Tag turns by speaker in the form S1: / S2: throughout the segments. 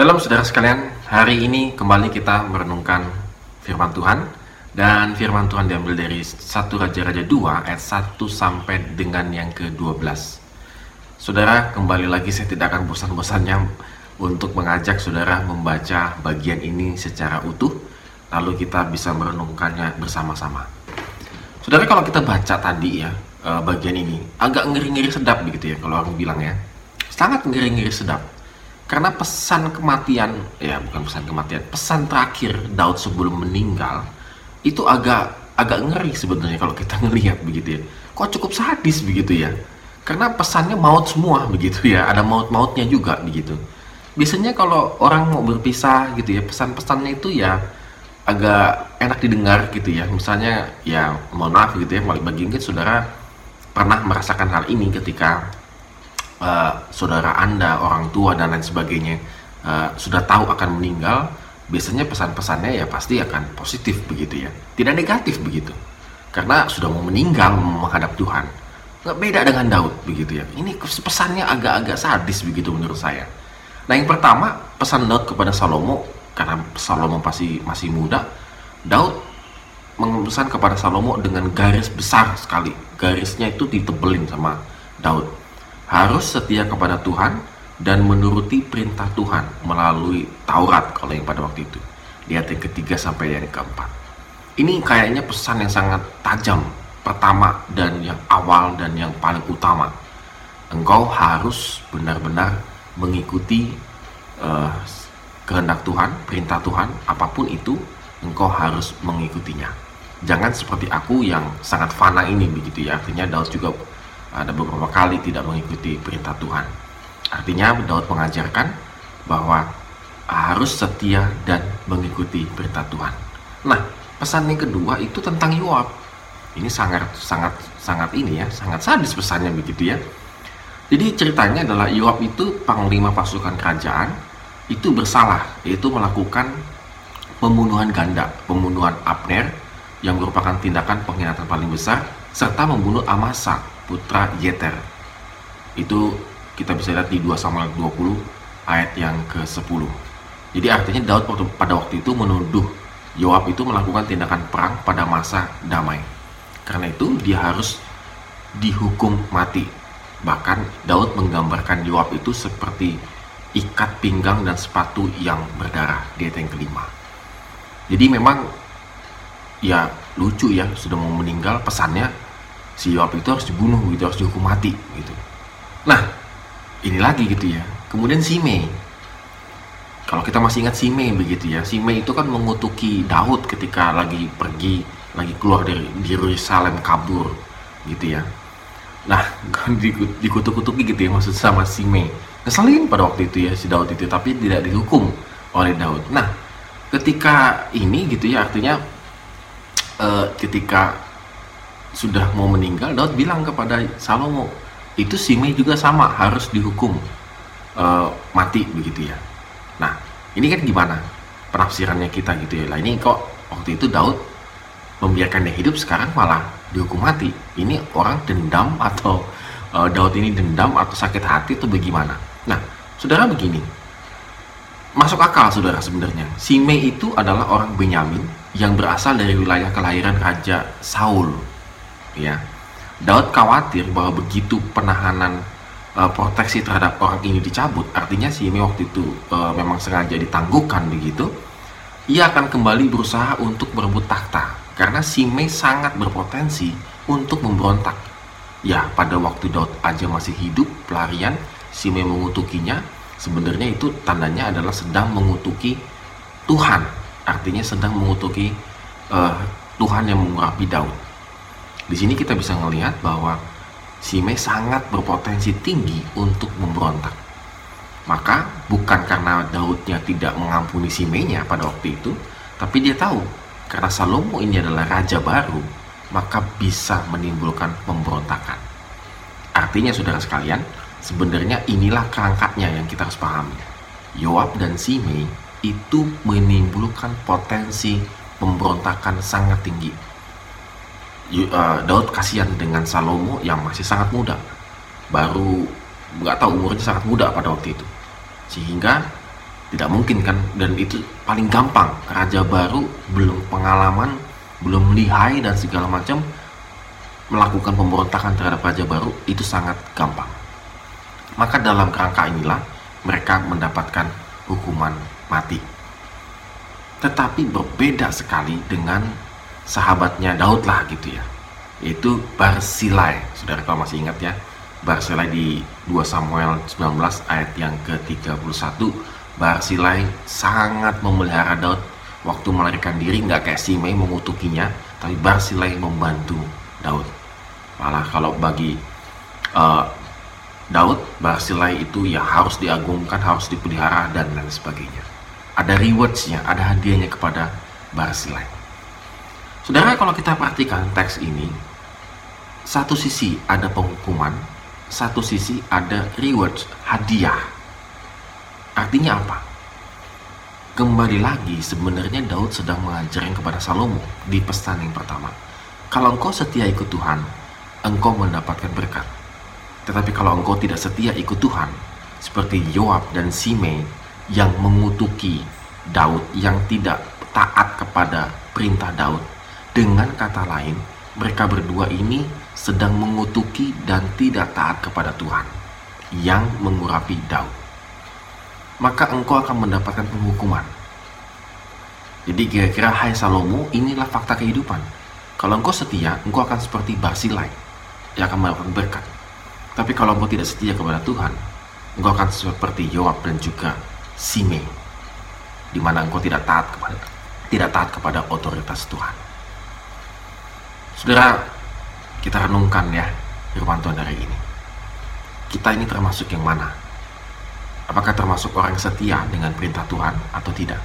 S1: Shalom saudara sekalian, hari ini kembali kita merenungkan firman Tuhan dan firman Tuhan diambil dari 1 Raja-Raja 2 ayat 1 sampai dengan yang ke-12. Saudara, kembali lagi saya tidak akan bosan-bosannya untuk mengajak saudara membaca bagian ini secara utuh lalu kita bisa merenungkannya bersama-sama. Saudara, kalau kita baca tadi ya eh, bagian ini agak ngeri-ngeri sedap begitu ya kalau orang bilang ya. Sangat ngeri-ngeri sedap karena pesan kematian, ya bukan pesan kematian, pesan terakhir Daud sebelum meninggal itu agak agak ngeri sebenarnya kalau kita ngelihat begitu ya. Kok cukup sadis begitu ya? Karena pesannya maut semua begitu ya, ada maut-mautnya juga begitu. Biasanya kalau orang mau berpisah gitu ya, pesan-pesannya itu ya agak enak didengar gitu ya. Misalnya ya mohon maaf gitu ya, bagi mungkin saudara pernah merasakan hal ini ketika uh, saudara Anda, orang tua dan lain sebagainya uh, sudah tahu akan meninggal, biasanya pesan-pesannya ya pasti akan positif begitu ya, tidak negatif begitu. Karena sudah mau meninggal menghadap Tuhan. Nggak beda dengan Daud begitu ya. Ini pesannya agak-agak sadis begitu menurut saya. Nah yang pertama pesan Daud kepada Salomo karena Salomo pasti masih muda, Daud memesan kepada Salomo dengan garis besar sekali. Garisnya itu ditebelin sama Daud harus setia kepada Tuhan dan menuruti perintah Tuhan melalui Taurat kalau yang pada waktu itu. Di ayat yang ketiga sampai yang keempat. Ini kayaknya pesan yang sangat tajam pertama dan yang awal dan yang paling utama. Engkau harus benar-benar mengikuti uh, kehendak Tuhan perintah Tuhan apa pun itu engkau harus mengikutinya. Jangan seperti aku yang sangat fana ini begitu ya. Artinya Daud juga ada beberapa kali tidak mengikuti perintah Tuhan. Artinya Daud mengajarkan bahwa harus setia dan mengikuti perintah Tuhan. Nah, pesan yang kedua itu tentang Yoab. Ini sangat sangat sangat ini ya, sangat sadis pesannya begitu ya. Jadi ceritanya adalah Yoab itu panglima pasukan kerajaan itu bersalah yaitu melakukan pembunuhan ganda, pembunuhan Abner yang merupakan tindakan pengkhianatan paling besar serta membunuh Amasa putra Yeter. Itu kita bisa lihat di 2 Samuel 20 ayat yang ke-10. Jadi artinya Daud pada waktu itu menuduh Yoab itu melakukan tindakan perang pada masa damai. Karena itu dia harus dihukum mati. Bahkan Daud menggambarkan Yoab itu seperti ikat pinggang dan sepatu yang berdarah di ayat yang kelima. Jadi memang ya lucu ya sudah mau meninggal pesannya si Yoab itu harus dibunuh gitu harus dihukum mati gitu. Nah ini lagi gitu ya. Kemudian Simei kalau kita masih ingat Simei begitu ya Simei itu kan mengutuki Daud ketika lagi pergi lagi keluar dari Yerusalem kabur gitu ya. Nah dikutuk-kutuki gitu ya maksud sama Simei ngeselin pada waktu itu ya si Daud itu tapi tidak dihukum oleh Daud. Nah ketika ini gitu ya artinya uh, ketika sudah mau meninggal Daud bilang kepada Salomo itu Simei juga sama harus dihukum uh, mati begitu ya. Nah ini kan gimana penafsirannya kita gitu ya. Lah ini kok waktu itu Daud membiarkan dia hidup sekarang malah dihukum mati. Ini orang dendam atau uh, Daud ini dendam atau sakit hati atau bagaimana? Nah saudara begini. Masuk akal saudara sebenarnya. Simei itu adalah orang Benyamin yang berasal dari wilayah kelahiran Raja Saul ya. Daud khawatir bahwa begitu penahanan uh, proteksi terhadap orang ini dicabut artinya si Ime waktu itu uh, memang sengaja ditangguhkan begitu ia akan kembali berusaha untuk merebut takhta. Karena Simei sangat berpotensi untuk memberontak. Ya pada waktu Daud aja masih hidup pelarian Simei mengutukinya. Sebenarnya itu tandanya adalah sedang mengutuki Tuhan. Artinya sedang mengutuki uh, Tuhan yang mengurapi Daud di sini kita bisa melihat bahwa Simei sangat berpotensi tinggi untuk memberontak. Maka bukan karena Daudnya tidak mengampuni Simeinya pada waktu itu, tapi dia tahu karena Salomo ini adalah raja baru, maka bisa menimbulkan pemberontakan. Artinya saudara sekalian, sebenarnya inilah kerangkatnya yang kita harus pahami. Yoab dan Simei itu menimbulkan potensi pemberontakan sangat tinggi uh, Daud kasihan dengan Salomo yang masih sangat muda baru nggak tahu umurnya sangat muda pada waktu itu sehingga Tidak mungkin kan, dan itu paling gampang. Raja baru belum pengalaman, belum lihai dan segala macam melakukan pemberontakan terhadap raja baru itu sangat gampang. Maka dalam kerangka inilah mereka mendapatkan hukuman mati. Tetapi berbeda sekali dengan sahabatnya Daud lah gitu ya. Yaitu Barsilai. Saudara kalau masih ingat ya, Barsilai di 2 Samuel 19 ayat yang ke-31 Barsilai sangat memelihara Daud. Waktu melarikan diri nggak kayak Simei mengutukinya tapi Barsilai membantu Daud. Malah kalau bagi uh, Daud Barsilai itu ya harus diagungkan harus dipelihara dan lain sebagainya. Ada rewardsnya ada hadiahnya kepada Barsilai saudara kalau kita perhatikan teks ini satu sisi ada penghukuman satu sisi ada rewards hadiah Artinya apa? Kembali lagi sebenarnya Daud sedang mengajarkan kepada Salomo di pesan yang pertama. Kalau engkau setia ikut Tuhan, engkau mendapatkan berkat. Tetapi kalau engkau tidak setia ikut Tuhan, seperti Yoab dan Simei yang mengutuki Daud yang tidak taat kepada perintah Daud. Dengan kata lain, mereka berdua ini sedang mengutuki dan tidak taat kepada Tuhan yang mengurapi Daud maka engkau akan mendapatkan penghukuman. Jadi kira-kira hai Salomo, inilah fakta kehidupan. Kalau engkau setia, engkau akan seperti Barsilai yang akan mendapatkan berkat. Tapi kalau engkau tidak setia kepada Tuhan, engkau akan seperti Yoab dan juga Sime, di mana engkau tidak taat kepada tidak taat kepada otoritas Tuhan. Saudara, kita renungkan ya firman Tuhan hari ini. Kita ini termasuk yang mana? apakah termasuk orang setia dengan perintah Tuhan atau tidak.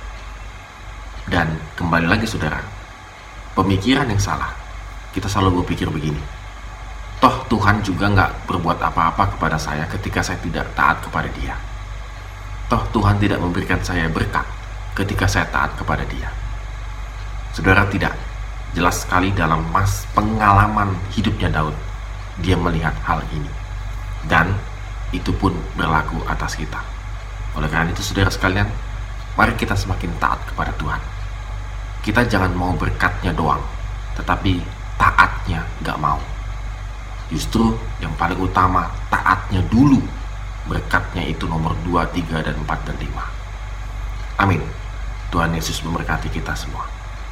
S1: Dan kembali lagi saudara, pemikiran yang salah. Kita selalu berpikir begini, toh Tuhan juga nggak berbuat apa-apa kepada saya ketika saya tidak taat kepada dia. Toh Tuhan tidak memberikan saya berkat ketika saya taat kepada dia. Saudara tidak, jelas sekali dalam mas pengalaman hidupnya Daud, dia melihat hal ini. Dan itu pun berlaku atas kita. Oleh karena itu saudara sekalian, mari kita semakin taat kepada Tuhan. Kita jangan mau berkatnya doang, tetapi taatnya gak mau. Justru yang paling utama taatnya dulu. Berkatnya itu nomor 2, 3, dan 4, dan 5. Amin. Tuhan Yesus memberkati kita semua.